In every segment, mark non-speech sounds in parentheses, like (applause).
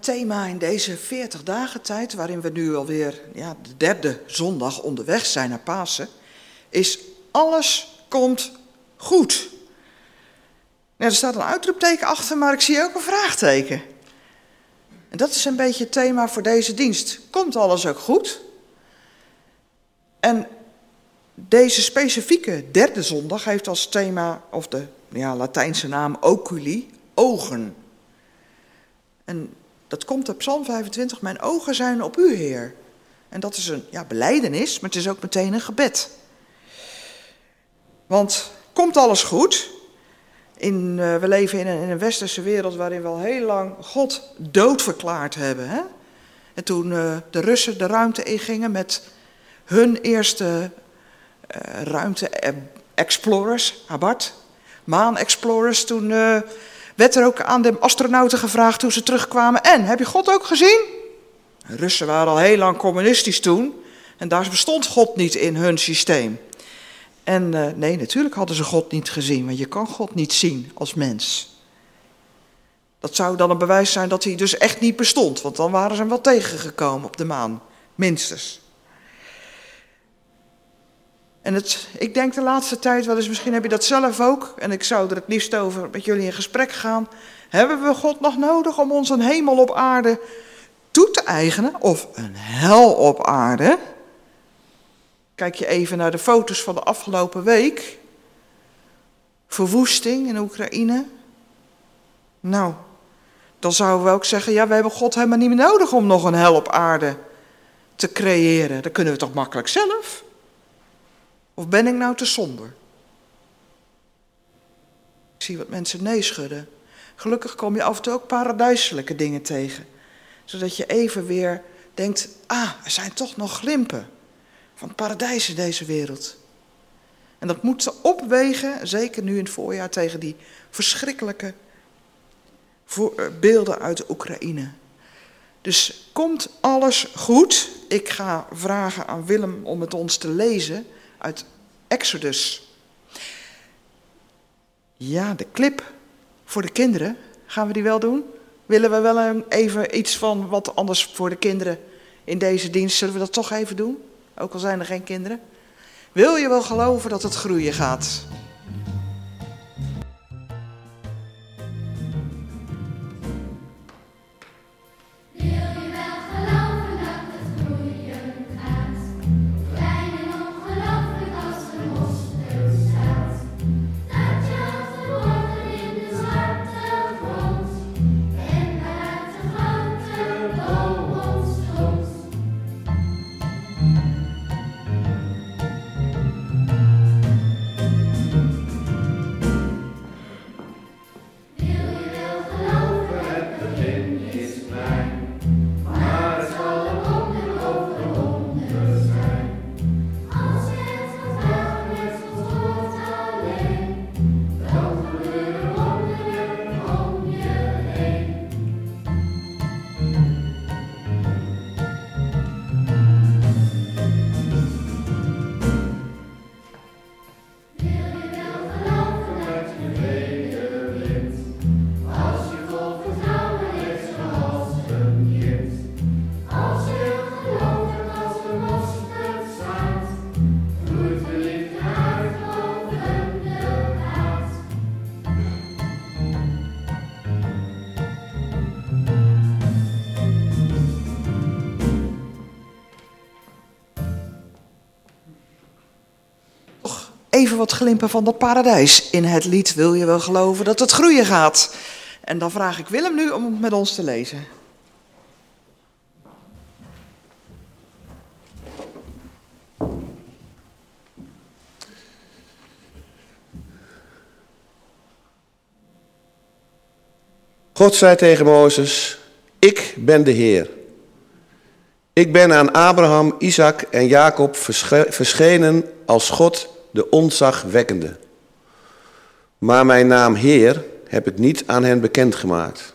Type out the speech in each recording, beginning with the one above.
Thema in deze 40 dagen tijd, waarin we nu alweer ja, de derde zondag onderweg zijn naar Pasen, is alles komt goed. Er staat een uitroepteken achter, maar ik zie ook een vraagteken. En dat is een beetje het thema voor deze dienst. Komt alles ook goed? En deze specifieke derde zondag heeft als thema, of de ja, Latijnse naam oculi, ogen. En dat komt op Psalm 25, mijn ogen zijn op u, Heer. En dat is een ja, beleidenis, maar het is ook meteen een gebed. Want komt alles goed? In, uh, we leven in een, in een, westerse wereld waarin we al heel lang God dood verklaard hebben. Hè? En toen uh, de Russen de ruimte ingingen met hun eerste uh, ruimte-explorers, Abarth, maan-explorers, toen werd er ook aan de astronauten gevraagd toen ze terugkwamen. En, heb je God ook gezien? Russen waren al heel lang communistisch toen. En daar bestond God niet in hun systeem. En uh, nee, natuurlijk hadden ze God niet gezien, want je kan God niet zien als mens. Dat zou dan een bewijs zijn dat hij dus echt niet bestond, want dan waren ze hem wel tegengekomen op de maan, minstens. En het, ik denk de laatste tijd wel eens, misschien heb je dat zelf ook, en ik zou er het liefst over met jullie in gesprek gaan. Hebben we God nog nodig om ons een hemel op aarde toe te eigenen, of een hel op aarde? Kijk je even naar de foto's van de afgelopen week. Verwoesting in Oekraïne. Nou, dan zouden we ook zeggen, ja, we hebben God helemaal niet meer nodig om nog een hel op aarde te creëren. Dat kunnen we toch makkelijk zelf? Of ben ik nou te somber? Ik zie wat mensen nee schudden. Gelukkig kom je af en toe ook paradijselijke dingen tegen. Zodat je even weer denkt, ah, er zijn toch nog glimpen van paradijs in deze wereld. En dat moet ze opwegen, zeker nu in het voorjaar, tegen die verschrikkelijke eh, beelden uit Oekraïne. Dus komt alles goed? Ik ga vragen aan Willem om het ons te lezen uit Exodus. Ja, de clip voor de kinderen, gaan we die wel doen? Willen we wel even iets van wat anders voor de kinderen in deze dienst? Zullen we dat toch even doen? Ook al zijn er geen kinderen. Wil je wel geloven dat het groeien gaat? Wat glimpen van dat paradijs in het lied Wil je wel geloven dat het groeien gaat? En dan vraag ik Willem nu om het met ons te lezen. God zei tegen Mozes, ik ben de Heer. Ik ben aan Abraham, Isaac en Jacob verschenen als God de ontzagwekkende. Maar mijn naam Heer heb ik niet aan hen bekendgemaakt.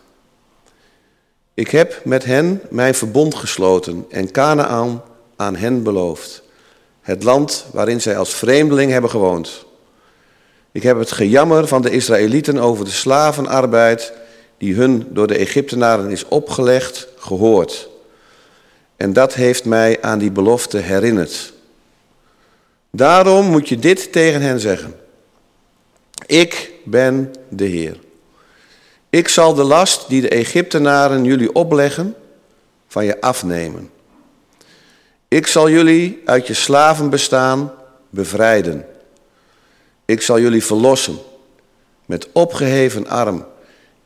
Ik heb met hen mijn verbond gesloten en Canaan aan hen beloofd. Het land waarin zij als vreemdeling hebben gewoond. Ik heb het gejammer van de Israëlieten over de slavenarbeid die hun door de Egyptenaren is opgelegd, gehoord. En dat heeft mij aan die belofte herinnerd. Daarom moet je dit tegen hen zeggen. Ik ben de Heer. Ik zal de last die de Egyptenaren jullie opleggen van je afnemen. Ik zal jullie uit je slavenbestaan bevrijden. Ik zal jullie verlossen met opgeheven arm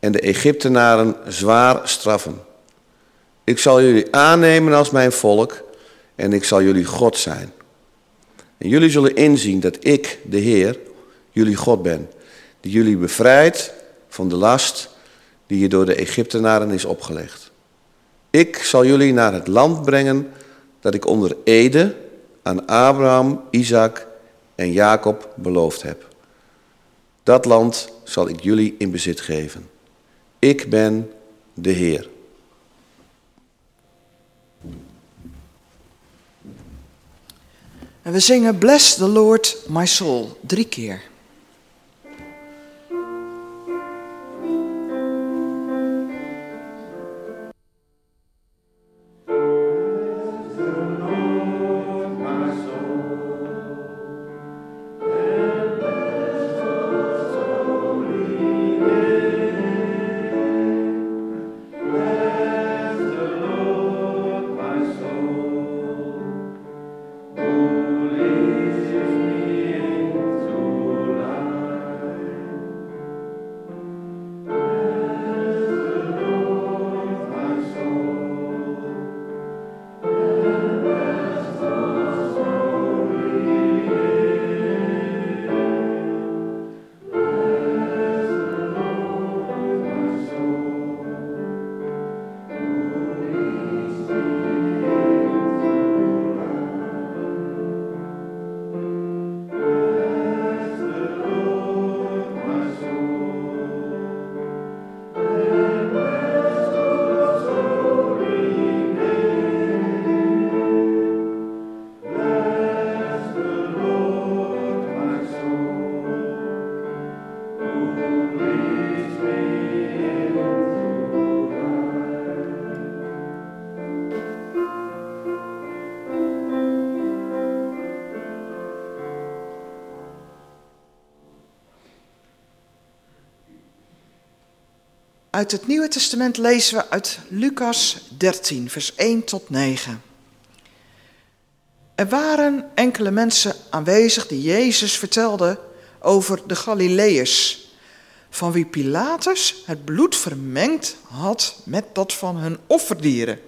en de Egyptenaren zwaar straffen. Ik zal jullie aannemen als mijn volk en ik zal jullie God zijn. En jullie zullen inzien dat ik, de Heer, jullie God ben, die jullie bevrijdt van de last die je door de Egyptenaren is opgelegd. Ik zal jullie naar het land brengen dat ik onder Ede aan Abraham, Isaac en Jacob beloofd heb. Dat land zal ik jullie in bezit geven. Ik ben de Heer. En we zingen Bless the Lord, my soul, drie keer. Uit het Nieuwe Testament lezen we uit Lucas 13, vers 1 tot 9. Er waren enkele mensen aanwezig die Jezus vertelden over de Galileërs, van wie Pilatus het bloed vermengd had met dat van hun offerdieren.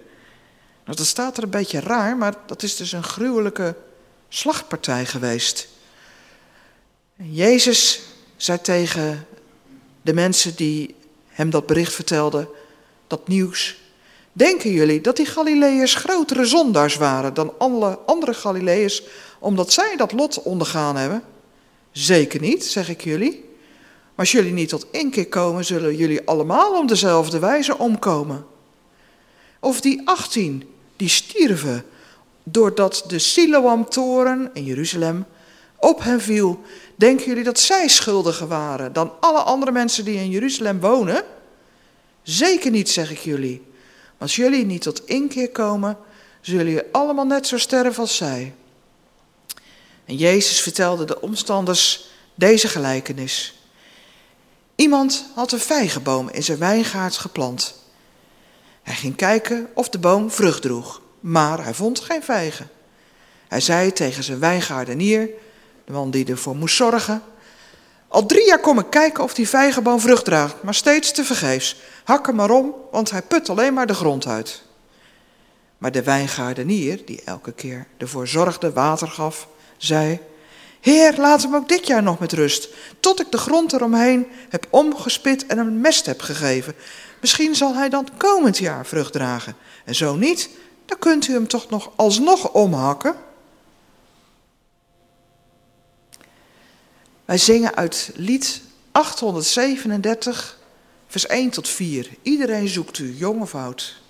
Nou, dat staat er een beetje raar, maar dat is dus een gruwelijke slachtpartij geweest. Jezus zei tegen de mensen die hem dat bericht vertelde, dat nieuws. Denken jullie dat die Galileërs grotere zondaars waren dan alle andere Galileërs, omdat zij dat lot ondergaan hebben? Zeker niet, zeg ik jullie. Maar als jullie niet tot inkeer komen, zullen jullie allemaal om dezelfde wijze omkomen. Of die achttien, die stierven doordat de Siloam-toren in Jeruzalem op hen viel Denken jullie dat zij schuldiger waren dan alle andere mensen die in Jeruzalem wonen? Zeker niet, zeg ik jullie. Als jullie niet tot inkeer komen, zullen jullie allemaal net zo sterven als zij. En Jezus vertelde de omstanders deze gelijkenis. Iemand had een vijgenboom in zijn wijngaard geplant. Hij ging kijken of de boom vrucht droeg, maar hij vond geen vijgen. Hij zei tegen zijn wijngaardenier: de man die ervoor moest zorgen. Al drie jaar kom ik kijken of die vijgenboom vrucht draagt, maar steeds te vergeefs. Hak hem maar om, want hij put alleen maar de grond uit. Maar de wijngaardenier, die elke keer ervoor zorgde, water gaf, zei... Heer, laat hem ook dit jaar nog met rust, tot ik de grond eromheen heb omgespit en een mest heb gegeven. Misschien zal hij dan komend jaar vrucht dragen. En zo niet, dan kunt u hem toch nog alsnog omhakken. Wij zingen uit lied 837, vers 1 tot 4. Iedereen zoekt u, jong of oud.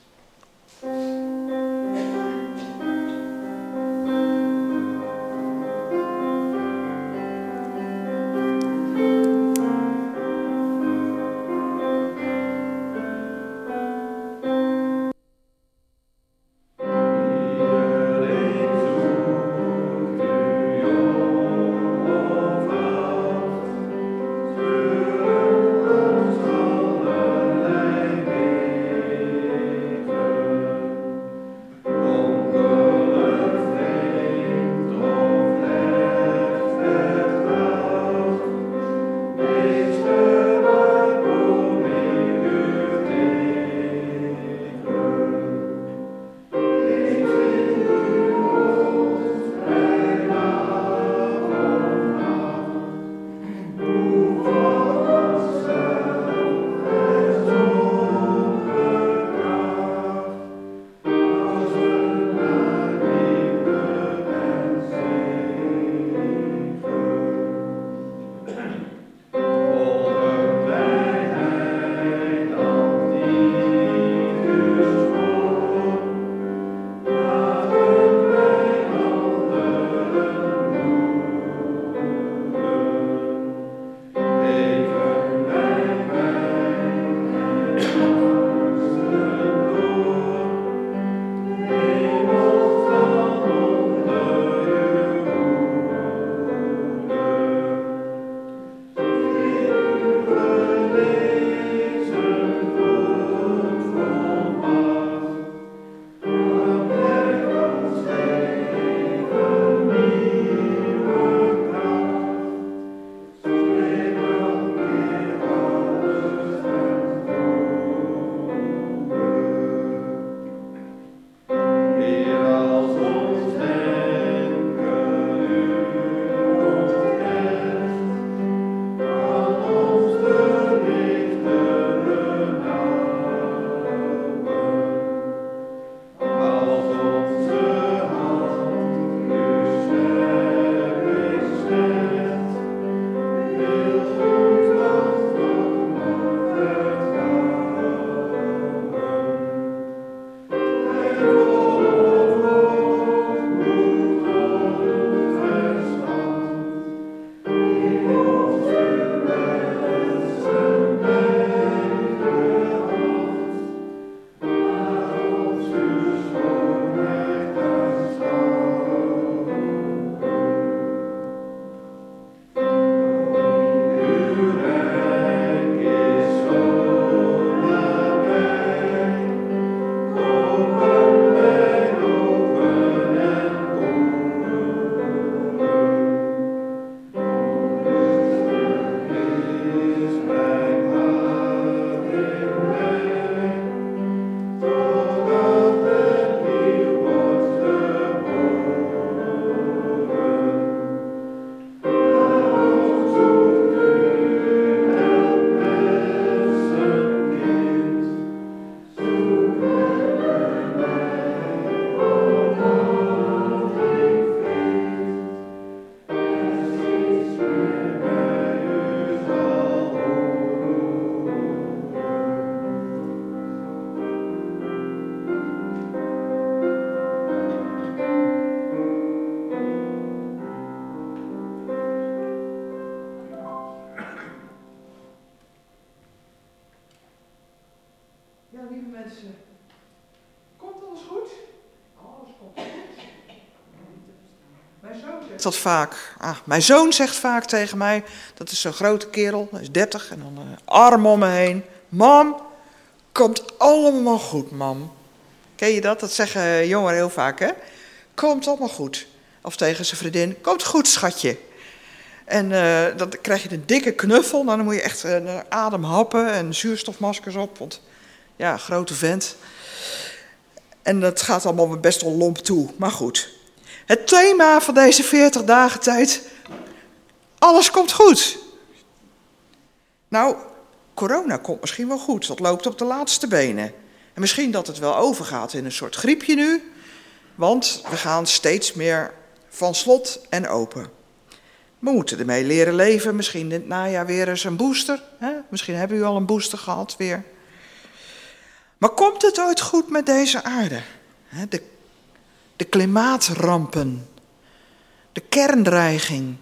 Dat vaak. Ah, mijn zoon zegt vaak tegen mij, dat is zo'n grote kerel, hij is 30 en dan een arm om me heen. Mam, komt allemaal goed, mam. Ken je dat? Dat zeggen jongeren heel vaak, hè? Komt allemaal goed. Of tegen zijn vriendin, komt goed, schatje. En uh, dan krijg je een dikke knuffel, nou, dan moet je echt uh, adem happen en zuurstofmaskers op. Want ja, grote vent. En dat gaat allemaal best wel lomp toe, maar goed. Het thema van deze 40 dagen tijd, alles komt goed. Nou, corona komt misschien wel goed, dat loopt op de laatste benen. En misschien dat het wel overgaat in een soort griepje nu, want we gaan steeds meer van slot en open. We moeten ermee leren leven, misschien in het najaar weer eens een booster. Hè? Misschien hebben u al een booster gehad weer. Maar komt het ooit goed met deze aarde? De de klimaatrampen, de kerndreiging,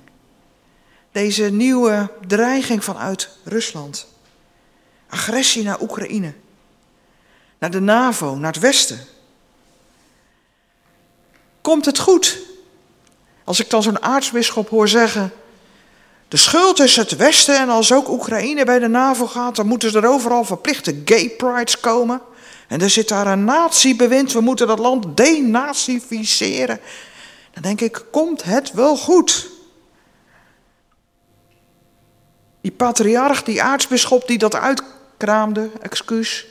deze nieuwe dreiging vanuit Rusland, agressie naar Oekraïne, naar de NAVO, naar het Westen. Komt het goed? Als ik dan zo'n aartsbisschop hoor zeggen, de schuld is het Westen en als ook Oekraïne bij de NAVO gaat, dan moeten er overal verplichte gay prides komen. En er zit daar een natiebewind, we moeten dat land denazificeren. Dan denk ik, komt het wel goed? Die patriarch, die aartsbisschop die dat uitkraamde, excuus.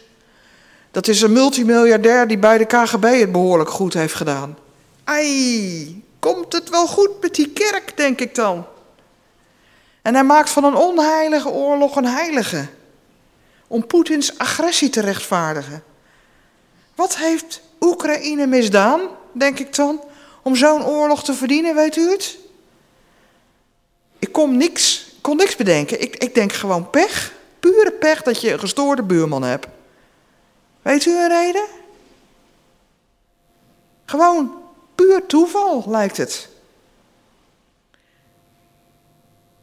Dat is een multimiljardair die bij de KGB het behoorlijk goed heeft gedaan. Ai, komt het wel goed met die kerk, denk ik dan. En hij maakt van een onheilige oorlog een heilige. Om Poetins agressie te rechtvaardigen. Wat heeft Oekraïne misdaan, denk ik dan, om zo'n oorlog te verdienen, weet u het? Ik kon niks, kon niks bedenken. Ik, ik denk gewoon pech. Pure pech dat je een gestoorde buurman hebt. Weet u een reden? Gewoon puur toeval, lijkt het.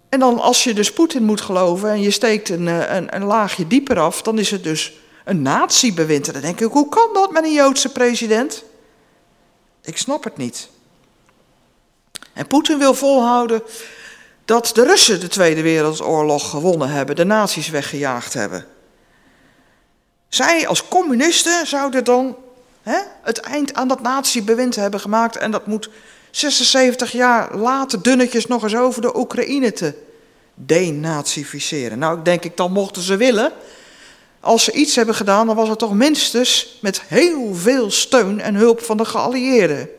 En dan als je dus Poetin moet geloven en je steekt een, eh, een, een laagje dieper af, dan is het dus een natiebewind. En dan denk ik, hoe kan dat met een Joodse president? Ik snap het niet. En Poetin wil volhouden dat de Russen de Tweede Wereldoorlog gewonnen hebben, de nazi's weggejaagd hebben. Zij als communisten zouden dan hè, het eind aan dat natiebewind hebben gemaakt en dat moet 76 jaar later dunnetjes nog eens over de Oekraïne te denazificeren. Nou, denk ik, dan mochten ze willen, als ze iets hebben gedaan, dan was het toch minstens met heel veel steun en hulp van de geallieerden.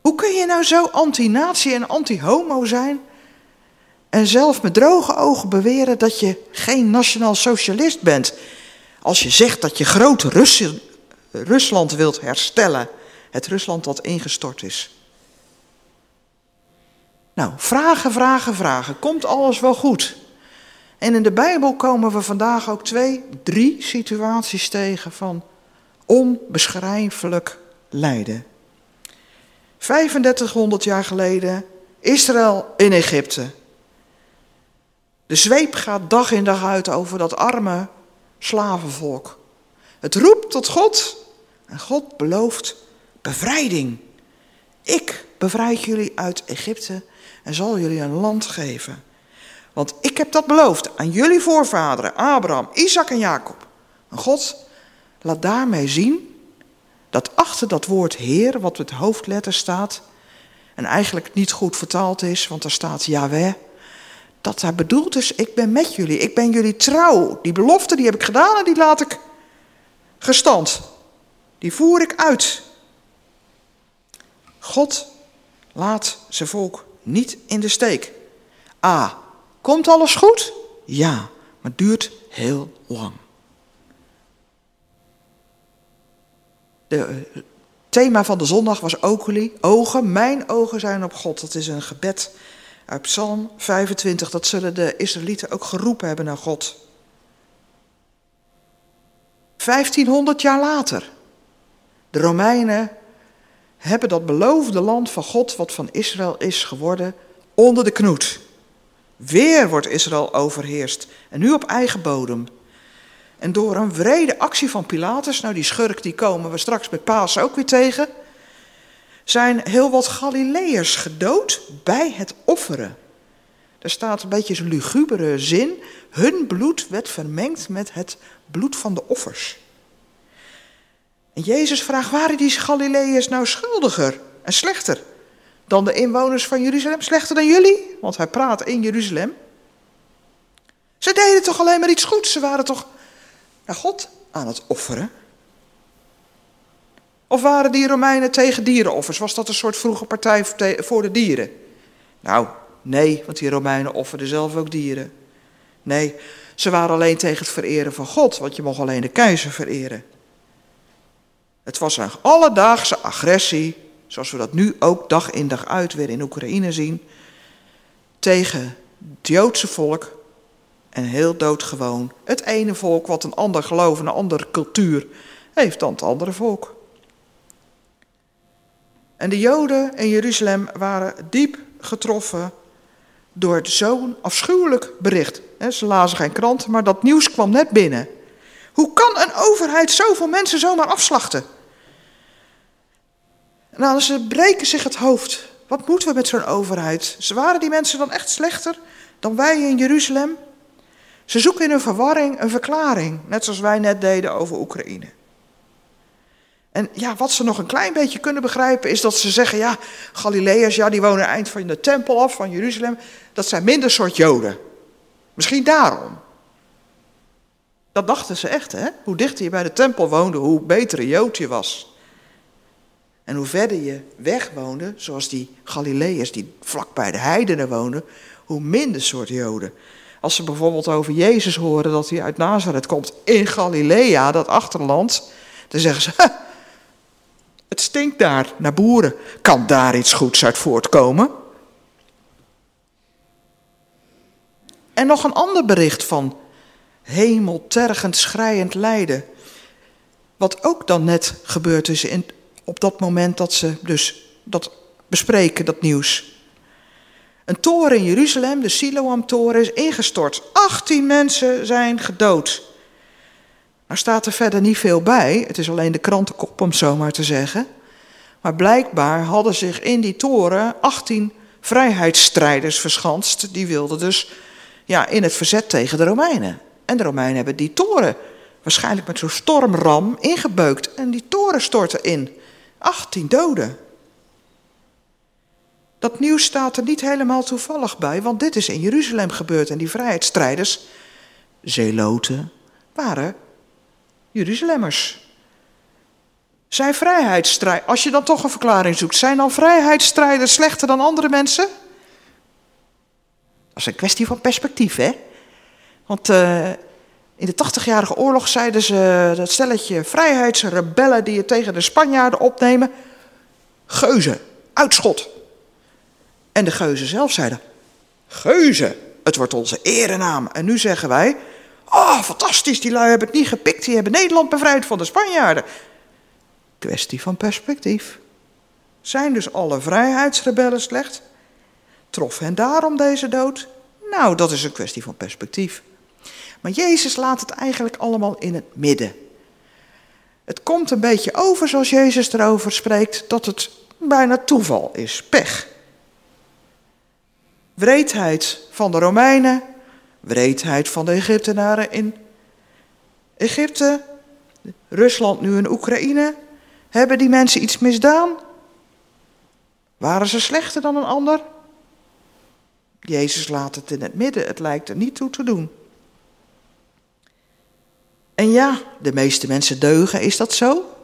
Hoe kun je nou zo anti-natie en anti-homo zijn en zelf met droge ogen beweren dat je geen nationaal socialist bent? Als je zegt dat je groot Rusland wilt herstellen, het Rusland dat ingestort is. Nou, vragen, vragen, vragen. Komt alles wel goed? En in de Bijbel komen we vandaag ook twee, drie situaties tegen van Onbeschrijfelijk lijden. 3500 jaar geleden, Israël in Egypte. De zweep gaat dag in dag uit over dat arme slavenvolk. Het roept tot God en God belooft bevrijding. Ik bevrijd jullie uit Egypte en zal jullie een land geven. Want ik heb dat beloofd aan jullie voorvaderen, Abraham, Isaac en Jacob. En God laat daarmee zien dat achter dat woord Heer, wat met hoofdletter staat, en eigenlijk niet goed vertaald is, want er staat Yahweh, dat daar bedoeld is, ik ben met jullie, ik ben jullie trouw. Die belofte die heb ik gedaan en die laat ik gestand. Die voer ik uit. God laat zijn volk niet in de steek. A. Komt alles goed? Ja, maar het duurt heel lang. Het eh, thema van de zondag was oculi, ogen. Mijn ogen zijn op God. Dat is een gebed uit Psalm 25. Dat zullen de Israëlieten ook geroepen hebben naar God. 1500 jaar later. De Romeinen hebben dat beloofde land van God, wat van Israël is geworden, onder de knoet. Weer wordt Israël overheerst. En nu op eigen bodem. En door een wrede actie van Pilatus, nou die schurk die komen we straks met Pasen ook weer tegen, zijn heel wat Galileërs gedood bij het offeren. Er staat een beetje zo'n lugubere zin. Hun bloed werd vermengd met het bloed van de offers. En Jezus vraagt, waren die Galileërs nou schuldiger en slechter dan de inwoners van Jeruzalem? Slechter dan jullie? Want hij praat in Jeruzalem. Ze deden toch alleen maar iets goeds. Ze waren toch naar God aan het offeren. Of waren die Romeinen tegen dierenoffers? Was dat een soort vroege partij voor de dieren? Nou, nee, want die Romeinen offerden zelf ook dieren. Nee, ze waren alleen tegen het vereren van God, want je mocht alleen de keizer vereren. Het was een alledaagse agressie, zoals we dat nu ook dag in dag uit weer in Oekraïne zien, tegen het Joodse volk en heel doodgewoon. Het ene volk wat een ander geloof, een andere cultuur heeft dan het andere volk. En de Joden in Jeruzalem waren diep getroffen door zo'n afschuwelijk bericht. Ze lazen geen krant, maar dat nieuws kwam net binnen. Hoe kan een overheid zoveel mensen zomaar afslachten? Nou, ze breken zich het hoofd. Wat moeten we met zo'n overheid? Ze waren die mensen dan echt slechter dan wij in Jeruzalem? Ze zoeken in hun verwarring een verklaring, net zoals wij net deden over Oekraïne. En ja, wat ze nog een klein beetje kunnen begrijpen is dat ze zeggen, ja, Galileërs, ja, die wonen eind van de tempel af, van Jeruzalem, dat zijn minder soort Joden. Misschien daarom. Dat dachten ze echt, hè? Hoe dichter je bij de tempel woonde, hoe beter een Jood je was. En hoe verder je weg woonde, zoals die Galileërs die vlak bij de heidenen woonden, hoe minder soort Joden. Als ze bijvoorbeeld over Jezus horen dat hij uit Nazareth komt in Galilea, dat achterland, dan zeggen ze, het stinkt daar naar boeren. Kan daar iets goeds uit voortkomen? En nog een ander bericht van hemeltergend, schrijend lijden. Wat ook dan net gebeurd is in, op dat moment dat ze dus dat bespreken, dat nieuws. Een toren in Jeruzalem, de Siloam-toren, is ingestort. 18 mensen zijn gedood. Nou staat er verder niet veel bij. Het is alleen de krantenkop om zo maar te zeggen. Maar blijkbaar hadden zich in die toren 18 vrijheidsstrijders verschanst. Die wilden dus ja, in het verzet tegen de Romeinen. En de Romeinen hebben die toren waarschijnlijk met zo'n stormram ingebeukt. En die toren stortte in. 18 doden. Dat nieuws staat er niet helemaal toevallig bij, want dit is in Jeruzalem gebeurd en die vrijheidsstrijders, zeeloten, waren Jeruzalemmers. Zijn vrijheidsstrijders, als je dan toch een verklaring zoekt, zijn dan vrijheidsstrijders slechter dan andere mensen? Dat is een kwestie van perspectief, hè? Want uh, in de 80-jarige oorlog zeiden ze dat stelletje vrijheidsrebellen die je tegen de Spanjaarden opnemen, geuzen, uitschot. En de geuzen zelf zeiden, geuzen, het wordt onze erenaam. En nu zeggen wij, oh fantastisch, die lui hebben het niet gepikt, die hebben Nederland bevrijd van de Spanjaarden. Kwestie van perspectief. Zijn dus alle vrijheidsrebellen slecht? Trof hen daarom deze dood? Nou, dat is een kwestie van perspectief. Maar Jezus laat het eigenlijk allemaal in het midden. Het komt een beetje over zoals Jezus erover spreekt, dat het bijna toeval is, pech. Wreedheid van de Romeinen, wreedheid van de Egyptenaren in Egypte, Rusland nu in Oekraïne. Hebben die mensen iets misdaan? Waren ze slechter dan een ander? Jezus laat het in het midden, het lijkt er niet toe te doen. En ja, de meeste mensen deugen, is dat zo?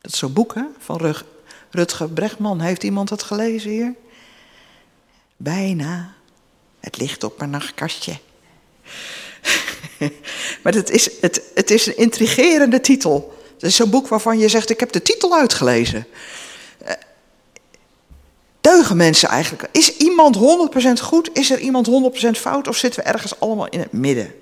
Dat is zo'n boek hè, van Rutger Brechtman. Heeft iemand het gelezen hier? Bijna. Het ligt op mijn nachtkastje. (laughs) maar het is, het, het is een intrigerende titel. Het is zo'n boek waarvan je zegt, ik heb de titel uitgelezen. Eh, deugen mensen eigenlijk? Is iemand 100% goed? Is er iemand 100% fout? Of zitten we ergens allemaal in het midden?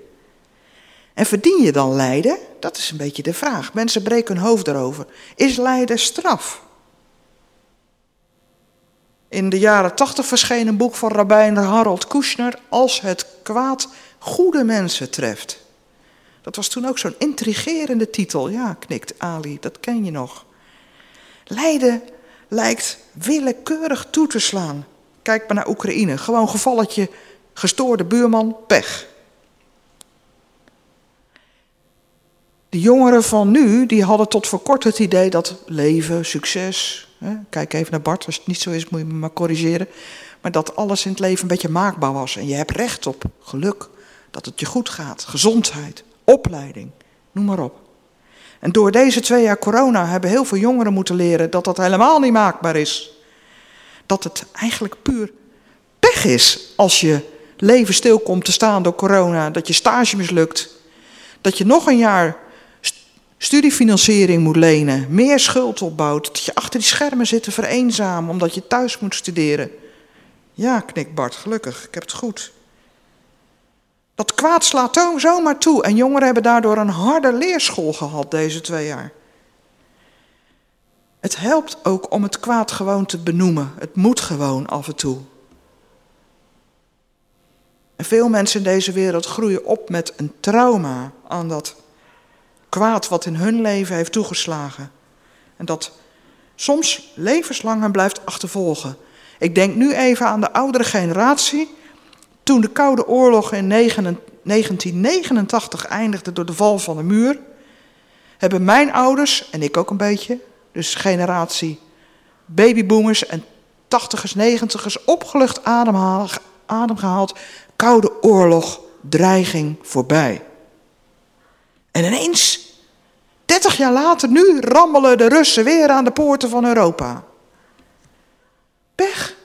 En verdien je dan lijden? Dat is een beetje de vraag. Mensen breken hun hoofd erover. Is lijden straf? In de jaren tachtig verscheen een boek van rabbijn Harold Kushner... Als het kwaad goede mensen treft. Dat was toen ook zo'n intrigerende titel. Ja, knikt Ali, dat ken je nog. Lijden lijkt willekeurig toe te slaan. Kijk maar naar Oekraïne. Gewoon gevalletje, gestoorde buurman, pech. De jongeren van nu, die hadden tot voor kort het idee dat leven, succes... Hè, kijk even naar Bart, als het niet zo is moet je me maar corrigeren... maar dat alles in het leven een beetje maakbaar was. En je hebt recht op geluk, dat het je goed gaat, gezondheid, opleiding, noem maar op. En door deze twee jaar corona hebben heel veel jongeren moeten leren dat dat helemaal niet maakbaar is. Dat het eigenlijk puur pech is als je leven stil komt te staan door corona, dat je stage mislukt, dat je nog een jaar studiefinanciering moet lenen, meer schuld opbouwt, dat je achter die schermen zit te vereenzamen omdat je thuis moet studeren. Ja, knikt Bart, gelukkig, ik heb het goed. Dat kwaad slaat zomaar toe en jongeren hebben daardoor een harde leerschool gehad deze twee jaar. Het helpt ook om het kwaad gewoon te benoemen. Het moet gewoon af en toe. En veel mensen in deze wereld groeien op met een trauma aan dat kwaad wat in hun leven heeft toegeslagen. En dat soms levenslang hen blijft achtervolgen. Ik denk nu even aan de oudere generatie toen de Koude Oorlog in 1989 eindigde door de val van de muur, hebben mijn ouders, en ik ook een beetje, dus generatie babyboomers en tachtigers, negentigers, opgelucht adem, gehaald. Koude Oorlog, dreiging voorbij. En ineens, 30 jaar later, nu rammelen de Russen weer aan de poorten van Europa. Pech.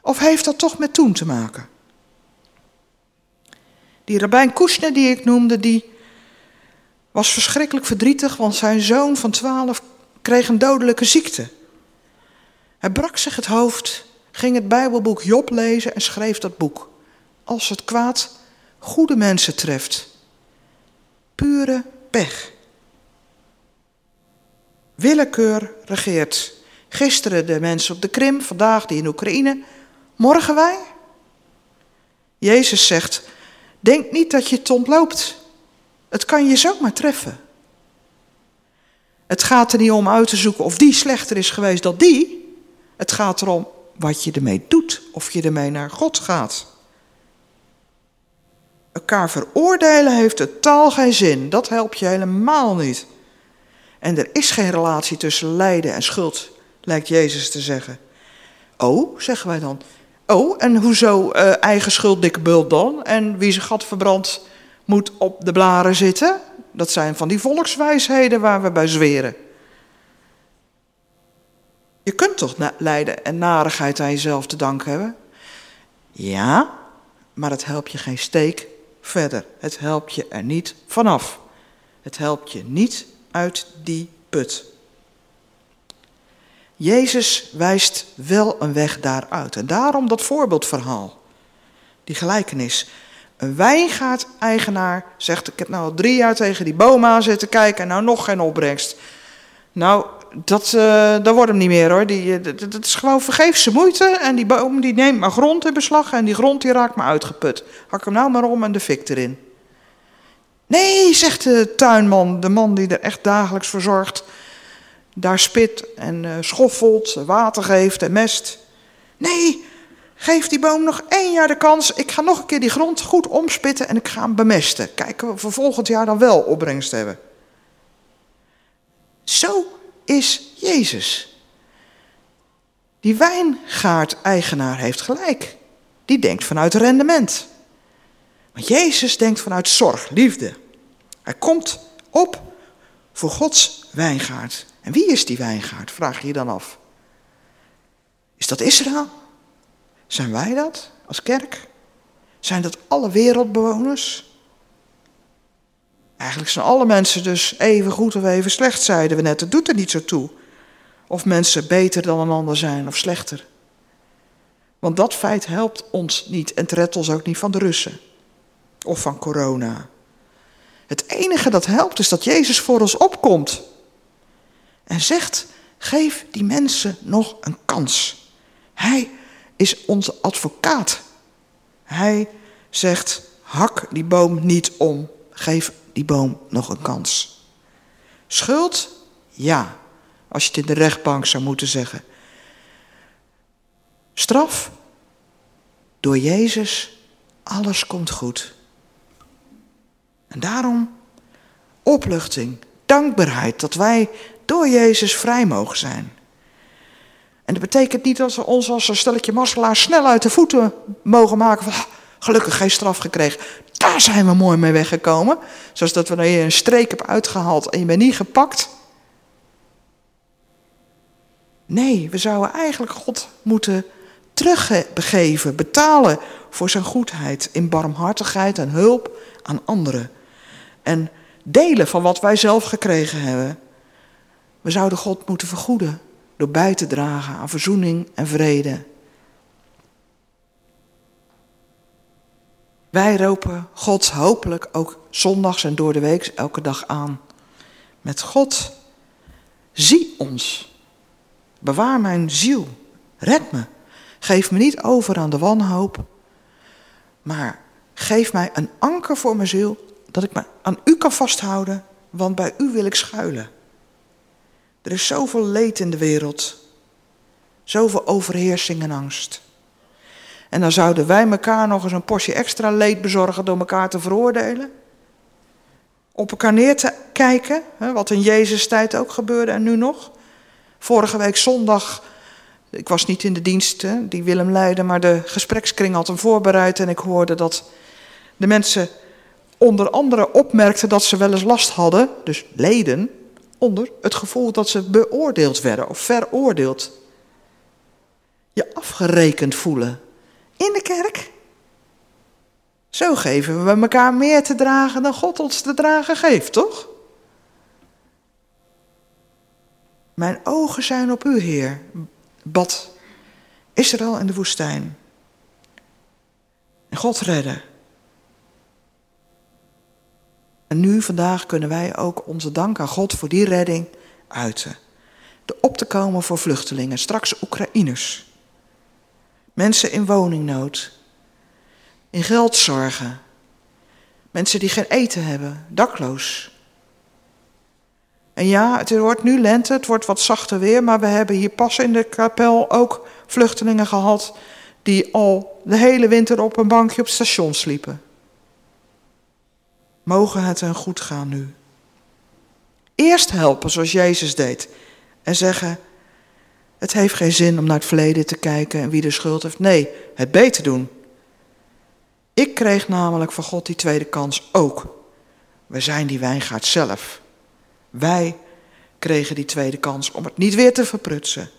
Of heeft dat toch met toen te maken? Die rabbijn Kushner die ik noemde, die was verschrikkelijk verdrietig, want zijn zoon van twaalf kreeg een dodelijke ziekte. Hij brak zich het hoofd, ging het Bijbelboek Job lezen en schreef dat boek. Als het kwaad goede mensen treft. Pure pech. Willekeur regeert. Gisteren de mensen op de Krim, vandaag die in Oekraïne, morgen wij. Jezus zegt, denk niet dat je het ontloopt. Het kan je zomaar treffen. Het gaat er niet om uit te zoeken of die slechter is geweest dan die. Het gaat erom wat je ermee doet, of je ermee naar God gaat. Elkaar veroordelen heeft totaal geen zin. Dat helpt je helemaal niet. En er is geen relatie tussen lijden en schuld, lijkt Jezus te zeggen. Oh, zeggen wij dan. Oh, en hoezo uh, eigen schuld, dikke bult dan? En wie zijn gat verbrandt, moet op de blaren zitten? Dat zijn van die volkswijsheden waar we bij zweren. Je kunt toch lijden en narigheid aan jezelf te danken hebben? Ja, maar het helpt je geen steek verder. Het helpt je er niet vanaf. Het helpt je niet uit die put. Jezus wijst wel een weg daaruit. En daarom dat voorbeeldverhaal. Die gelijkenis. Een wijngaard-eigenaar zegt: Ik heb nou al drie jaar tegen die boom aan zitten kijken en nou nog geen opbrengst. Nou, dat, uh, wordt hem niet meer hoor. Die, dat, dat is gewoon vergeefse moeite. En die boom die neemt maar grond in beslag. En die grond die raakt maar uitgeput. Hak hem nou maar om en de fik erin. Nee, zegt de tuinman, de man die er echt dagelijks voor zorgt. Daar spit en uh, schoffelt, water geeft en mest. Nee, geef die boom nog één jaar de kans. Ik ga nog een keer die grond goed omspitten en ik ga hem bemesten. Kijken we volgend jaar dan wel opbrengst hebben. Zo is Jezus. Die wijngaard-eigenaar heeft gelijk. Die denkt vanuit rendement. Jezus denkt vanuit zorg, liefde. Hij komt op voor Gods wijngaard. En wie is die wijngaard, vraag je je dan af. Is dat Israël? Zijn wij dat als kerk? Zijn dat alle wereldbewoners? Eigenlijk zijn alle mensen dus even goed of even slecht, zeiden we net. Het doet er niet zo toe. Of mensen beter dan een ander zijn of slechter. Want dat feit helpt ons niet en het redt ons ook niet van de Russen. Of van corona. Het enige dat helpt is dat Jezus voor ons opkomt. En zegt, geef die mensen nog een kans. Hij is onze advocaat. Hij zegt, hak die boom niet om. Geef die boom nog een kans. Schuld? Ja, als je het in de rechtbank zou moeten zeggen. Straf? Door Jezus, alles komt goed. En daarom opluchting, dankbaarheid dat wij door Jezus vrij mogen zijn. En dat betekent niet dat we ons als een stelletje masselaars snel uit de voeten mogen maken van gelukkig geen straf gekregen. Daar zijn we mooi mee weggekomen. Zoals dat we je een streek hebt uitgehaald en je bent niet gepakt. Nee, we zouden eigenlijk God moeten terugbegeven, betalen voor zijn goedheid in barmhartigheid en hulp aan anderen. En delen van wat wij zelf gekregen hebben. We zouden God moeten vergoeden door bij te dragen aan verzoening en vrede. Wij roepen God hopelijk ook zondags en door de week elke dag aan. Met God, zie ons. Bewaar mijn ziel. Red me. Geef me niet over aan de wanhoop. Maar geef mij een anker voor mijn ziel. Dat ik me aan u kan vasthouden. Want bij u wil ik schuilen. Er is zoveel leed in de wereld. Zoveel overheersing en angst. En dan zouden wij elkaar nog eens een portie extra leed bezorgen door elkaar te veroordelen. Op elkaar neer te kijken, wat in Jezus tijd ook gebeurde en nu nog. Vorige week zondag, ik was niet in de dienst die Willem leidde, maar de gesprekskring had hem voorbereid en ik hoorde dat de mensen onder andere opmerkten dat ze wel eens last hadden, dus leden, onder het gevoel dat ze beoordeeld werden of veroordeeld. Je afgerekend voelen in de kerk. Zo geven we elkaar meer te dragen dan God ons te dragen geeft, toch? Mijn ogen zijn op u, Heer, bad Israël in de woestijn. God redden. En nu, vandaag, kunnen wij ook onze dank aan God voor die redding uiten. De op te komen voor vluchtelingen, straks Oekraïners. Mensen in woningnood, in geldzorgen, mensen die geen eten hebben, dakloos. En ja, het wordt nu lente, het wordt wat zachter weer, maar we hebben hier pas in de kapel ook vluchtelingen gehad die al de hele winter op een bankje op het station sliepen. Mogen het hen goed gaan nu. Eerst helpen zoals Jezus deed en zeggen: Het heeft geen zin om naar het verleden te kijken en wie de schuld heeft. Nee, het beter doen. Ik kreeg namelijk van God die tweede kans ook. We zijn die wijngaard zelf. Wij kregen die tweede kans om het niet weer te verprutsen.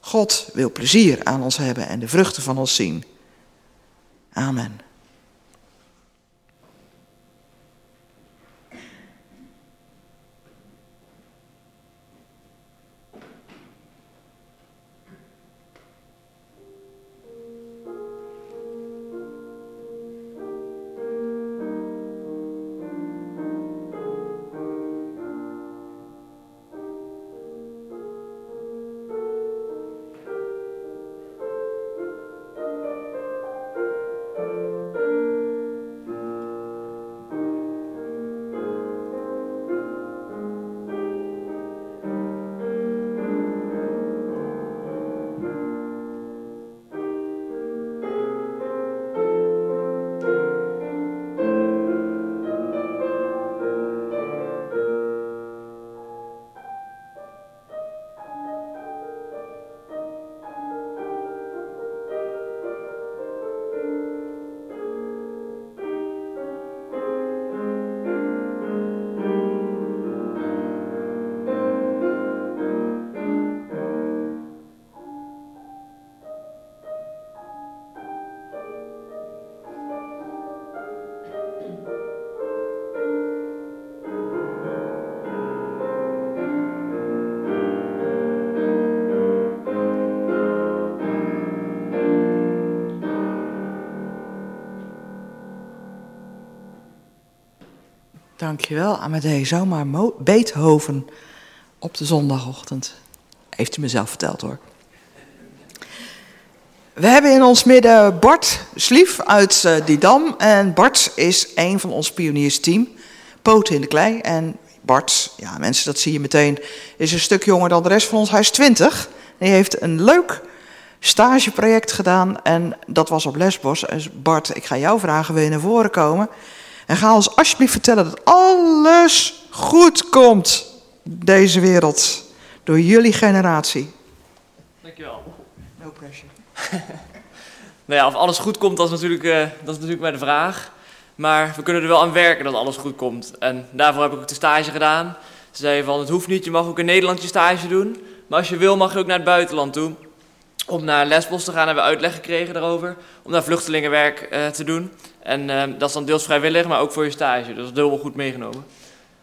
God wil plezier aan ons hebben en de vruchten van ons zien. Amen. Dankjewel. Amadee, zomaar Beethoven op de zondagochtend. Heeft u mezelf verteld hoor. We hebben in ons midden Bart Slief uit uh, Didam. En Bart is een van ons pioniersteam. Poten in de klei. En Bart, ja mensen, dat zie je meteen, is een stuk jonger dan de rest van ons. Hij is 20. Hij heeft een leuk stageproject gedaan en dat was op Lesbos. Dus Bart, ik ga jou vragen, wil je naar voren komen? En ga ons alsjeblieft vertellen dat alles goed komt, deze wereld, door jullie generatie. Dankjewel. No pressure. (laughs) nou ja, of alles goed komt, dat is, natuurlijk, uh, dat is natuurlijk maar de vraag. Maar we kunnen er wel aan werken dat alles goed komt. En daarvoor heb ik ook de stage gedaan. Ze zeiden van, het hoeft niet, je mag ook in Nederland je stage doen. Maar als je wil, mag je ook naar het buitenland toe. Om naar Lesbos te gaan, hebben we uitleg gekregen daarover. Om daar vluchtelingenwerk uh, te doen. En uh, dat is dan deels vrijwillig, maar ook voor je stage. Dus dat is dubbel goed meegenomen.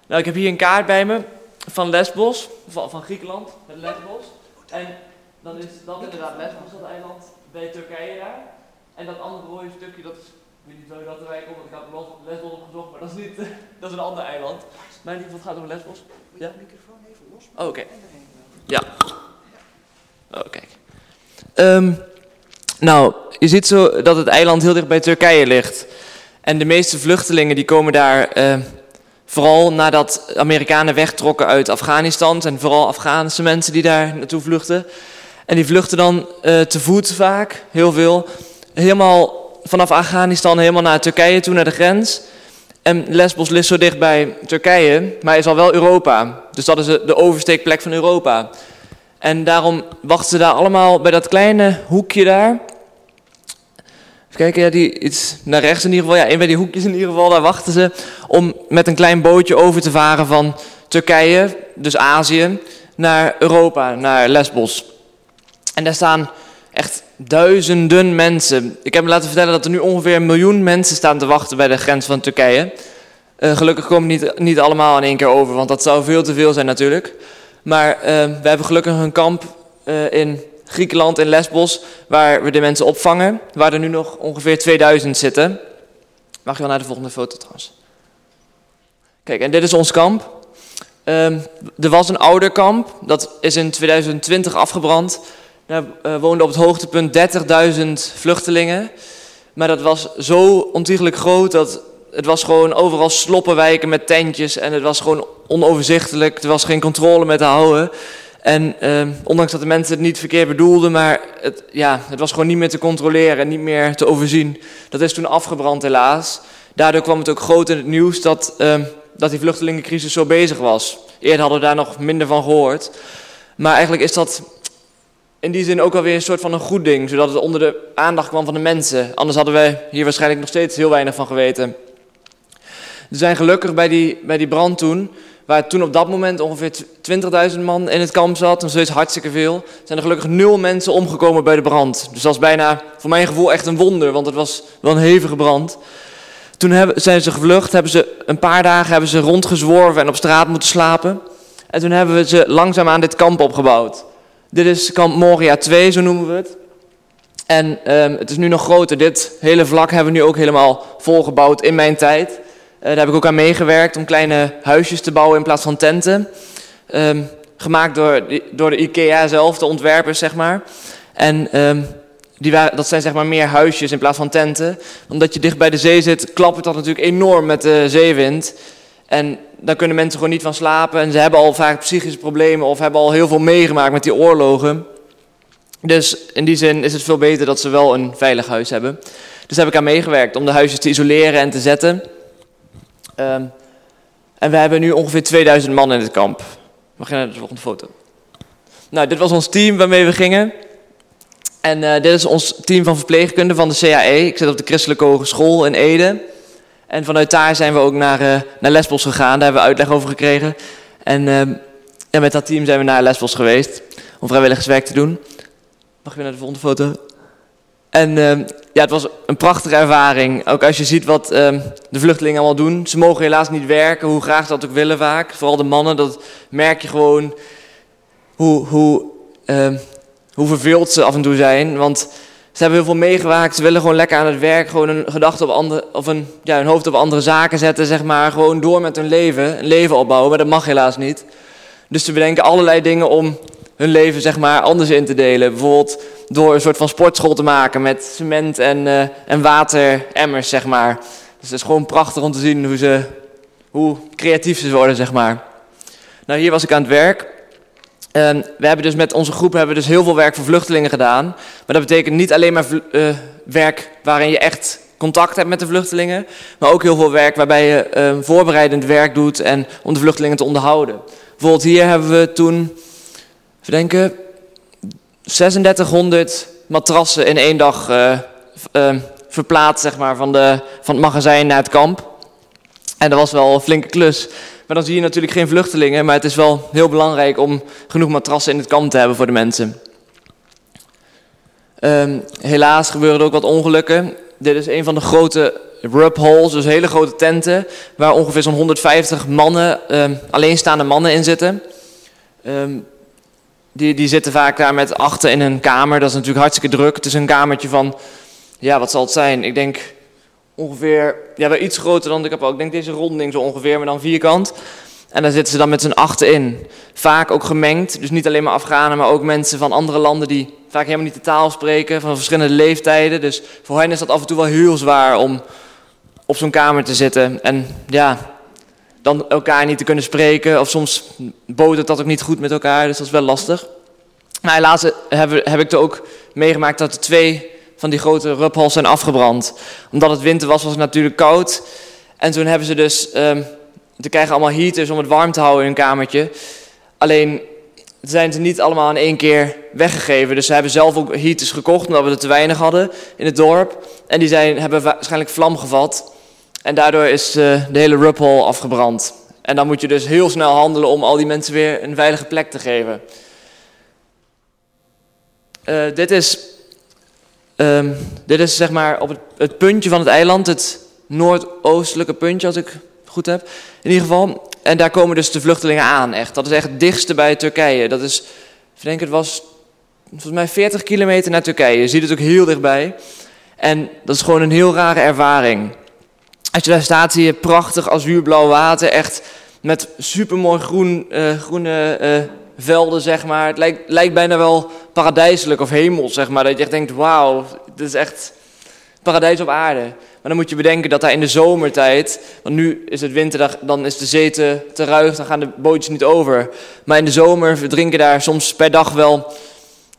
Nou, ik heb hier een kaart bij me van Lesbos, van, van Griekenland, met Lesbos. En dan is dat inderdaad Lesbos, dat eiland, bij Turkije daar. En dat andere rode stukje, dat is, ik weet niet zo dat erbij komt, want ik had Lesbos opgezocht, maar dat is niet, (laughs) dat is een ander eiland. Maar in ieder geval gaat over Lesbos. Ja? microfoon even los. Oh, oké. Okay. Ja. Oh, kijk. Um, nou, je ziet zo dat het eiland heel dicht bij Turkije ligt. En de meeste vluchtelingen die komen daar uh, vooral nadat Amerikanen wegtrokken uit Afghanistan. En vooral Afghaanse mensen die daar naartoe vluchten. En die vluchten dan uh, te voet vaak, heel veel. Helemaal vanaf Afghanistan helemaal naar Turkije toe, naar de grens. En Lesbos ligt zo dicht bij Turkije, maar is al wel Europa. Dus dat is de oversteekplek van Europa. En daarom wachten ze daar allemaal bij dat kleine hoekje daar. Even kijken, ja, die, iets naar rechts in ieder geval. Ja, een bij die hoekjes in ieder geval. Daar wachten ze om met een klein bootje over te varen van Turkije, dus Azië, naar Europa, naar Lesbos. En daar staan echt duizenden mensen. Ik heb me laten vertellen dat er nu ongeveer een miljoen mensen staan te wachten bij de grens van Turkije. Uh, gelukkig komen niet, niet allemaal in één keer over, want dat zou veel te veel zijn natuurlijk. Maar uh, we hebben gelukkig een kamp uh, in Griekenland, in Lesbos, waar we de mensen opvangen. Waar er nu nog ongeveer 2000 zitten. Mag je wel naar de volgende foto trouwens. Kijk, en dit is ons kamp. Um, er was een ouder kamp, dat is in 2020 afgebrand. Daar uh, woonden op het hoogtepunt 30.000 vluchtelingen. Maar dat was zo ontiegelijk groot dat het was gewoon overal sloppenwijken met tentjes en het was gewoon onoverzichtelijk. Er was geen controle met te houden. En eh, ondanks dat de mensen het niet verkeerd bedoelden, maar het, ja, het was gewoon niet meer te controleren en niet meer te overzien. Dat is toen afgebrand helaas. Daardoor kwam het ook groot in het nieuws dat, uh, dat die vluchtelingencrisis zo bezig was. Eerder hadden we daar nog minder van gehoord. Maar eigenlijk is dat in die zin ook alweer een soort van een goed ding, zodat het onder de aandacht kwam van de mensen. Anders hadden wij hier waarschijnlijk nog steeds heel weinig van geweten. Er zijn gelukkig bij die, bij die brand toen, waar toen op dat moment ongeveer 20.000 man in het kamp zat, nog steeds hartstikke veel, zijn er gelukkig nul mensen omgekomen bij de brand. Dus dat is bijna, voor mijn gevoel, echt een wonder, want het was wel een hevige brand. Toen hebben, zijn ze gevlucht, hebben ze een paar dagen hebben ze rondgezworven en op straat moeten slapen. En toen hebben we ze langzaam aan dit kamp opgebouwd. Dit is kamp Moria 2, zo noemen we het. En um, het is nu nog groter. Dit hele vlak hebben we nu ook helemaal volgebouwd in mijn tijd. Uh, daar heb ik ook aan meegewerkt om kleine huisjes te bouwen in plaats van tenten. Um, gemaakt door, door de IKEA zelf, de ontwerpers, zeg maar. En um, die waren, dat zijn zeg maar meer huisjes in plaats van tenten. Omdat je dicht bij de zee zit, klappert dat natuurlijk enorm met de zeewind. En daar kunnen mensen gewoon niet van slapen. En ze hebben al vaak psychische problemen of hebben al heel veel meegemaakt met die oorlogen. Dus in die zin is het veel beter dat ze wel een veilig huis hebben. Dus heb ik aan meegewerkt om de huisjes te isoleren en te zetten. Um, en we hebben nu ongeveer 2000 man in het kamp. Mag je naar de volgende foto? Nou, dit was ons team waarmee we gingen. En uh, dit is ons team van verpleegkunde van de CAE. Ik zit op de Christelijke Hogeschool in Ede. En vanuit daar zijn we ook naar, uh, naar Lesbos gegaan. Daar hebben we uitleg over gekregen. En ja, met dat team zijn we naar Lesbos geweest om vrijwilligerswerk te doen. Mag je weer naar de volgende foto? En uh, ja, het was een prachtige ervaring. Ook als je ziet wat uh, de vluchtelingen allemaal doen. Ze mogen helaas niet werken, hoe graag ze dat ook willen vaak. Vooral de mannen, dat merk je gewoon hoe, hoe, uh, hoe verveeld ze af en toe zijn. Want Ze hebben heel veel meegemaakt. Ze willen gewoon lekker aan het werk. Gewoon een gedachte op andere, of een, ja, hun hoofd op andere zaken zetten, zeg maar. Gewoon door met hun leven. Een leven opbouwen, maar dat mag helaas niet. Dus ze bedenken allerlei dingen om hun leven, zeg maar, anders in te delen. Bijvoorbeeld door een soort van sportschool te maken met cement en, uh, en wateremmers, zeg maar. Dus het is gewoon prachtig om te zien hoe, ze, hoe creatief ze worden, zeg maar. Nou, hier was ik aan het werk. Um, we hebben dus met onze groep hebben dus heel veel werk voor vluchtelingen gedaan. Maar dat betekent niet alleen maar uh, werk waarin je echt contact hebt met de vluchtelingen. Maar ook heel veel werk waarbij je uh, voorbereidend werk doet en om de vluchtelingen te onderhouden. Bijvoorbeeld hier hebben we toen, verdenken, 3600 matrassen in één dag uh, verplaatst zeg maar, van, de, van het magazijn naar het kamp. En dat was wel een flinke klus. Maar dan zie je natuurlijk geen vluchtelingen. Maar het is wel heel belangrijk om genoeg matrassen in het kamp te hebben voor de mensen. Um, helaas gebeuren er ook wat ongelukken. Dit is een van de grote rub holes, dus hele grote tenten, waar ongeveer zo'n 150 mannen, um, alleenstaande mannen in zitten. Um, die, die zitten vaak daar met achten in een kamer. Dat is natuurlijk hartstikke druk. Het is een kamertje van, ja, wat zal het zijn? Ik denk ongeveer, ja, wel iets groter dan ik heb ook. Ik denk deze ronding zo ongeveer, maar dan vierkant. En daar zitten ze dan met z'n achten in. Vaak ook gemengd, dus niet alleen maar Afghanen, maar ook mensen van andere landen die vaak helemaal niet de taal spreken, van verschillende leeftijden. Dus voor hen is dat af en toe wel heel zwaar om op zo'n kamer te zitten. En ja, dan elkaar niet te kunnen spreken. Of soms botert dat ook niet goed met elkaar, dus dat is wel lastig. Maar helaas heb, heb ik er ook meegemaakt dat er twee van die grote rubhols zijn afgebrand. Omdat het winter was, was het natuurlijk koud. En toen hebben ze dus, um, te krijgen allemaal heaters om het warm te houden in hun kamertje. Alleen zijn ze niet allemaal in één keer weggegeven. Dus ze hebben zelf ook heaters gekocht, omdat we er te weinig hadden in het dorp. En die zijn, hebben waarschijnlijk vlam gevat. En daardoor is uh, de hele rubhole afgebrand. En dan moet je dus heel snel handelen om al die mensen weer een veilige plek te geven. Uh, dit is Um, dit is zeg maar op het, het, puntje van het eiland, het noordoostelijke puntje, als ik goed heb. In ieder geval. En daar komen dus de vluchtelingen aan, echt. Dat is echt het dichtste bij Turkije. Dat is, ik denk het was volgens mij 40 kilometer naar Turkije. Je ziet het ook heel dichtbij. En dat is gewoon een heel rare ervaring. Als je daar staat, zie je prachtig azuurblauw water. Echt met supermooi groen, uh, groene uh, velden, zeg maar. Het lijkt, lijkt bijna wel paradijselijk of hemel, zeg maar. Dat je echt denkt, wauw, dit is echt paradijs op aarde. Maar dan moet je bedenken dat daar in de zomertijd, want nu is het winter, dan is de zee te, te ruig, dan gaan de bootjes niet over. Maar in de zomer verdrinken daar soms per dag wel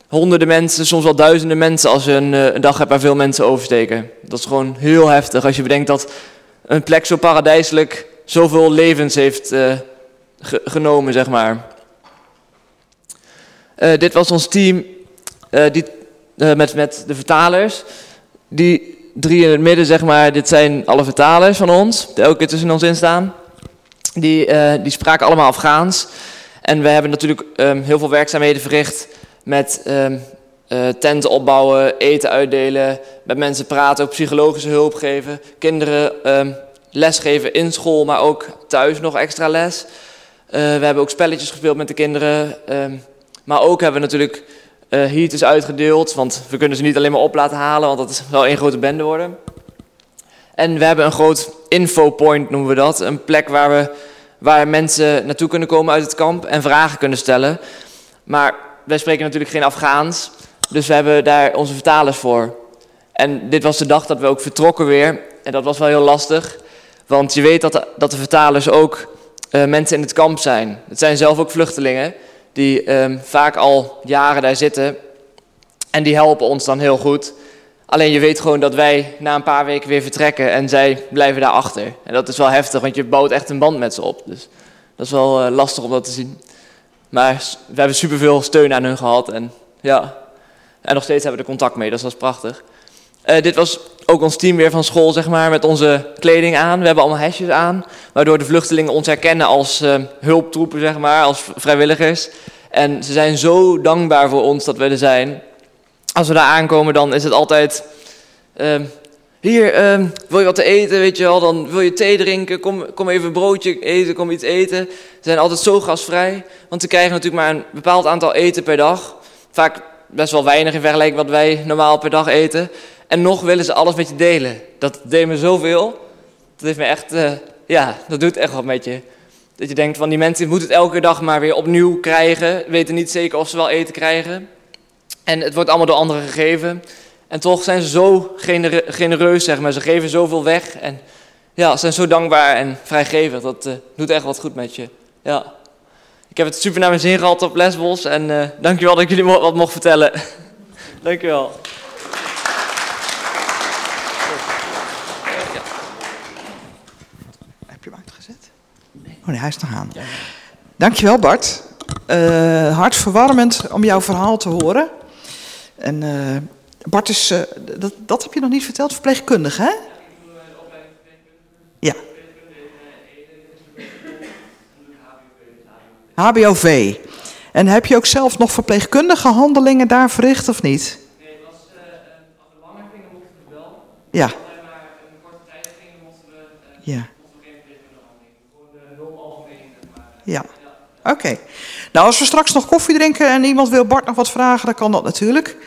honderden mensen, soms wel duizenden mensen als je een, eh, een dag hebt waar veel mensen oversteken. Dat is gewoon heel heftig als je bedenkt dat een plek zo paradijselijk zoveel levens heeft uh, genomen, zeg maar. Uh, dit was ons team uh, die, met, met de vertalers. Die drie in het midden, zeg maar, dit zijn alle vertalers van ons, die elke keer tussen ons in staan. Die, die spraken allemaal Afghaans. En we hebben natuurlijk um, heel veel werkzaamheden verricht met um, tenten opbouwen, eten uitdelen, met mensen praten, ook psychologische hulp geven, kinderen um, lesgeven in school, maar ook thuis nog extra les. we hebben ook spelletjes gespeeld met de kinderen. Maar ook hebben we natuurlijk uh, heaters uitgedeeld, want we kunnen ze niet alleen maar op laten halen, want dat is wel één grote bende worden. En we hebben een groot infopoint, noemen we dat. Een plek waar, we, waar mensen naartoe kunnen komen uit het kamp en vragen kunnen stellen. Maar wij spreken natuurlijk geen Afghaans, dus we hebben daar onze vertalers voor. En dit was de dag dat we ook vertrokken weer. En dat was wel heel lastig, want je weet dat de, dat de vertalers ook uh, mensen in het kamp zijn. Het zijn zelf ook vluchtelingen die um, vaak al jaren daar zitten. En die helpen ons dan heel goed. Alleen je weet gewoon dat wij na een paar weken weer vertrekken en zij blijven daar achter. En dat is wel heftig, want je bouwt echt een band met ze op. Dus dat is wel uh, lastig om dat te zien. Maar we hebben superveel steun aan hun gehad. En, ja. En nog steeds hebben we er contact mee, dus dat is prachtig. Uh, dit was ook ons team weer van school, zeg maar, met onze kleding aan. We hebben allemaal hesjes aan, waardoor de vluchtelingen ons herkennen als uh, hulptroepen, zeg maar, als vrijwilligers. En ze zijn zo dankbaar voor ons dat we er zijn. Als we daar aankomen, dan is het altijd... Uh, hier, uh, wil je wat te eten, weet je wel? Dan wil je thee drinken, kom, kom even een broodje eten, kom iets eten. Ze zijn altijd zo gastvrij, want ze krijgen natuurlijk maar een bepaald aantal eten per dag. Vaak best wel weinig in vergelijking wat wij normaal per dag eten. En nog willen ze alles met je delen. Dat deed me zoveel. Dat heeft me echt, uh, ja, dat doet echt wat met je. Dat je denkt van die mensen moeten het elke dag maar weer opnieuw krijgen. Weten niet zeker of ze wel eten krijgen. En het wordt allemaal door anderen gegeven. En toch zijn ze zo genereus, zeg maar. Ze geven zoveel weg. En ja, ze zijn zo dankbaar en vrijgevig. Dat uh, doet echt wat goed met je. Ja. Ik heb het super naar mijn zin gehad op Lesbos. En uh, dankjewel dat ik jullie wat mocht vertellen. (laughs) dankjewel. Heb je hem uitgezet? Oh nee, hij is nog aan. Dankjewel Bart. Uh, hartverwarmend om jouw verhaal te horen. En uh, Bart is, dat, dat heb je nog niet verteld, verpleegkundige hè? Ja. HBOV. En heb je ook zelf nog verpleegkundige handelingen daar verricht of niet? Nee, het was, uh, als we langer gingen mochten we wel. Ja. Als we maar een korte tijd gingen mochten we, uh, ja. Voor de. Ja. ja. Oké. Okay. Nou, als we straks nog koffie drinken en iemand wil Bart nog wat vragen, dan kan dat natuurlijk.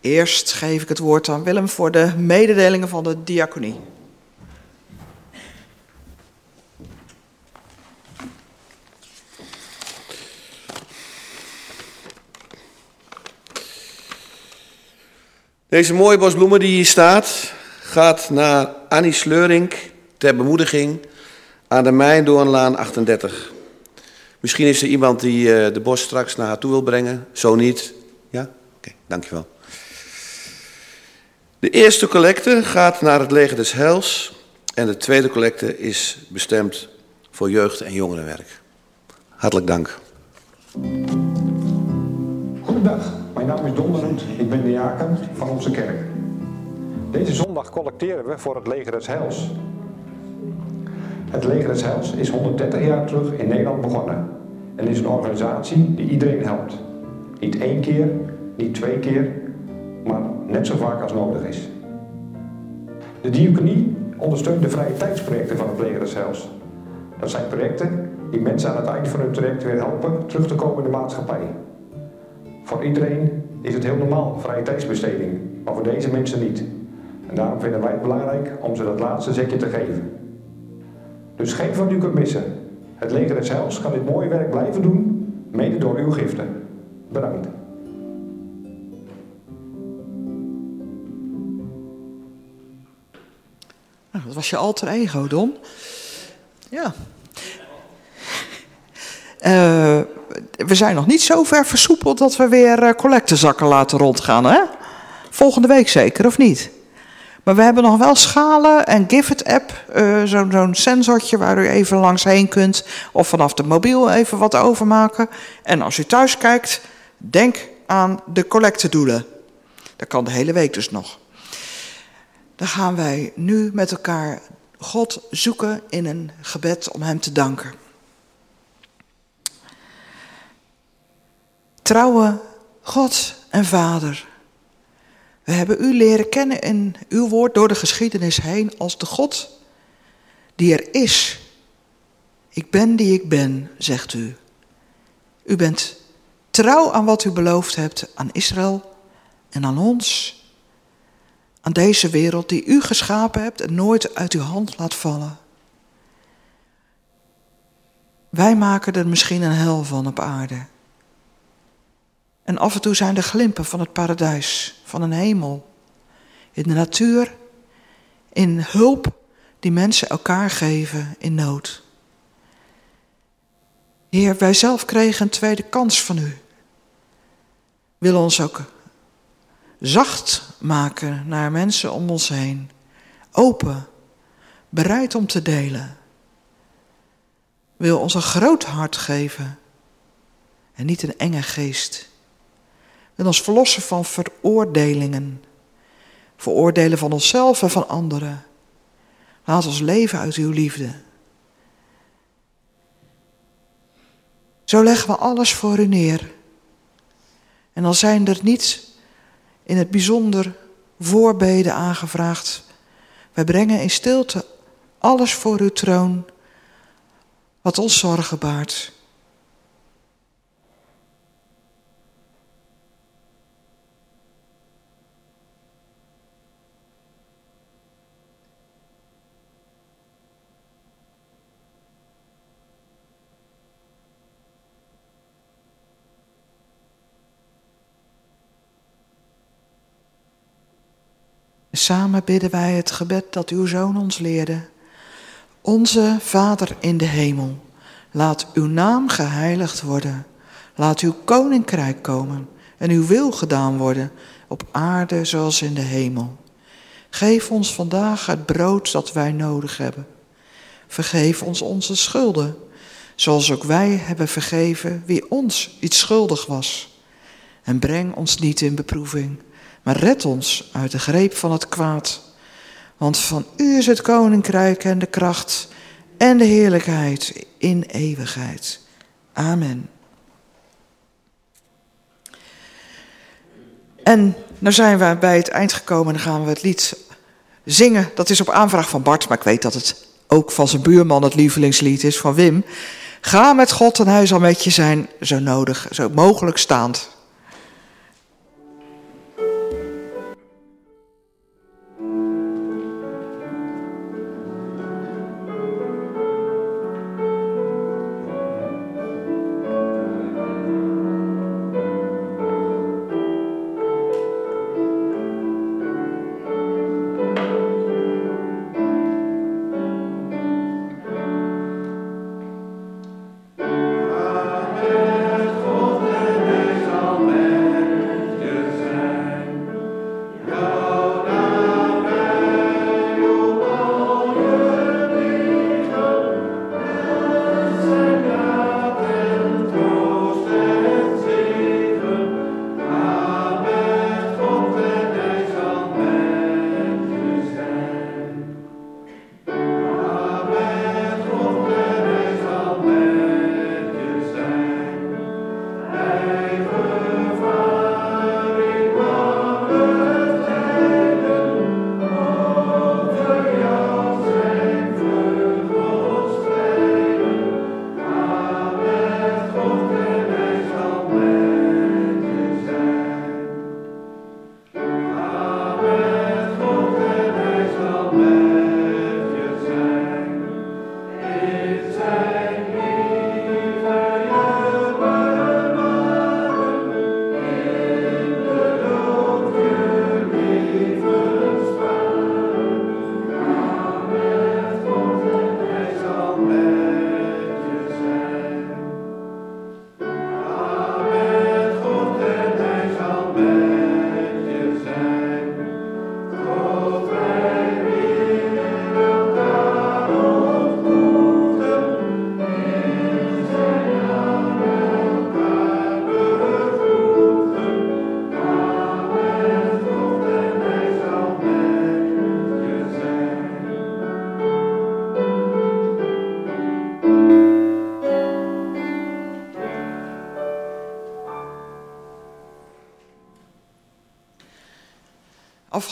Eerst geef ik het woord aan Willem voor de mededelingen van de diaconie. Deze mooie bos bloemen die hier staat, gaat naar Annie Sleurink ter bemoediging aan de Mijndoornlaan 38. Misschien is er iemand die uh, de bos straks naar haar toe wil brengen. Zo niet. Ja? Oké, dankjewel. De eerste collecte gaat naar het leger des Heils. En de tweede collecte is bestemd voor jeugd- en jongerenwerk. Hartelijk dank. Goedendag, mijn naam is Don Ik ben de jaken van onze kerk. Deze zondag collecteren we voor het leger des Heils. Het leger des Heils is 130 jaar terug in Nederland begonnen. En is een organisatie die iedereen helpt. Niet één keer, niet twee keer, maar net zo vaak als nodig is. De diaconie ondersteunt de vrije tijdsprojecten van het leger des Heils. Dat zijn projecten die mensen aan het eind van hun traject weer helpen terug te komen in de maatschappij. Voor iedereen is het heel normaal vrije tijdsbesteding, maar voor deze mensen niet. En daarom vinden wij het belangrijk om ze dat laatste zetje te geven. Dus geen van u kunt missen. Het leger des Heils kan dit mooie werk blijven doen, mede door uw giften. Bedankt. Nou, dat was je alter ego, Don. Ja. Uh, (laughs) we zijn nog niet zo ver versoepeld dat we weer uh, collectezakken laten rondgaan, hè? Volgende week zeker, of niet? Maar we hebben nog wel schalen en Gifford-app, uh, zo'n zo sensortje waar u even langs heen kunt. Of vanaf de mobiel even wat overmaken. En als u thuis kijkt, denk aan de collectedoelen. Dat kan de hele week dus nog. Dan gaan wij nu met elkaar God zoeken in een gebed om Hem te danken. Trouwe God en Vader, we hebben U leren kennen in Uw woord door de geschiedenis heen als de God die er is. Ik ben die ik ben, zegt U. U bent trouw aan wat U beloofd hebt aan Israël en aan ons aan deze wereld die u geschapen hebt en nooit uit uw hand laat vallen. Wij maken er misschien een hel van op aarde. En af en toe zijn er glimpen van het paradijs, van een hemel. In de natuur, in hulp die mensen elkaar geven in nood. Heer, wij zelf kregen een tweede kans van u. Wil ons ook zacht maken naar mensen om ons heen. Open, bereid om te delen. Wil ons een groot hart geven en niet een enge geest. Wil ons verlossen van veroordelingen, veroordelen van onszelf en van anderen. Laat ons leven uit uw liefde. Zo leggen we alles voor u neer. En dan zijn er niet in het bijzonder voorbeden aangevraagd. Wij brengen in stilte alles voor uw troon wat ons zorgen baart. Samen bidden wij het gebed dat uw zoon ons leerde. Onze Vader in de hemel, laat uw naam geheiligd worden. Laat uw koninkrijk komen en uw wil gedaan worden op aarde zoals in de hemel. Geef ons vandaag het brood dat wij nodig hebben. Vergeef ons onze schulden, zoals ook wij hebben vergeven wie ons iets schuldig was. En breng ons niet in beproeving, maar red ons uit de greep van het kwaad. Want van u is het koninkrijk en de kracht en de heerlijkheid in eeuwigheid. Amen. En nou zijn we bij het eind gekomen en dan gaan we het lied zingen. Dat is op aanvraag van Bart, maar ik weet dat het ook van zijn buurman het lievelingslied is van Wim. Ga met God en hij zal met je zijn, zo nodig, zo mogelijk staand.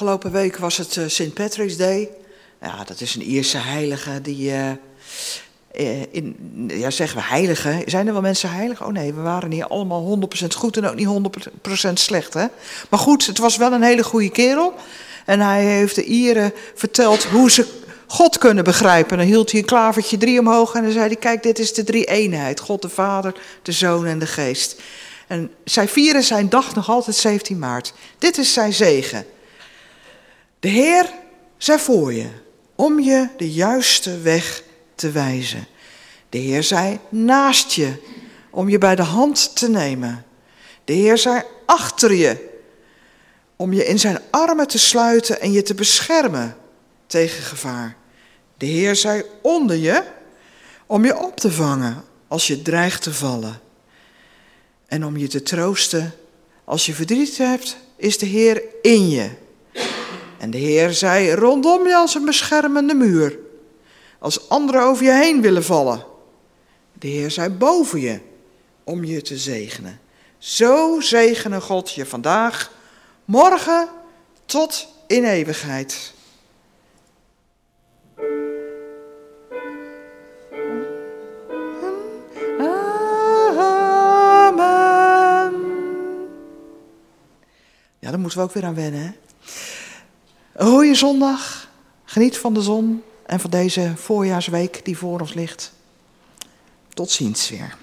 Afgelopen week was het uh, St. Patrick's Day. Ja, dat is een Ierse heilige die. Uh, in, ja, zeggen we heilige. Zijn er wel mensen heilig? Oh nee, we waren niet allemaal 100% goed en ook niet 100% slecht. Hè? Maar goed, het was wel een hele goede kerel. En hij heeft de Ieren verteld hoe ze God kunnen begrijpen. En dan hield hij een klavertje drie omhoog en dan zei hij: Kijk, dit is de drie eenheid: God de Vader, de Zoon en de Geest. En zij vieren zijn dag nog altijd 17 maart. Dit is zijn zegen. De Heer zij voor je, om je de juiste weg te wijzen. De Heer zij naast je, om je bij de hand te nemen. De Heer zij achter je, om je in zijn armen te sluiten en je te beschermen tegen gevaar. De Heer zij onder je, om je op te vangen als je dreigt te vallen. En om je te troosten als je verdriet hebt, is de Heer in je en de Heer zei rondom je als een beschermende muur, als anderen over je heen willen vallen. De Heer zei boven je, om je te zegenen. Zo zegene God je vandaag, morgen tot in eeuwigheid. Amen. Ja, daar moeten we ook weer aan wennen, hè? Een goede zondag. Geniet van de zon en van deze voorjaarsweek die voor ons ligt. Tot ziens weer.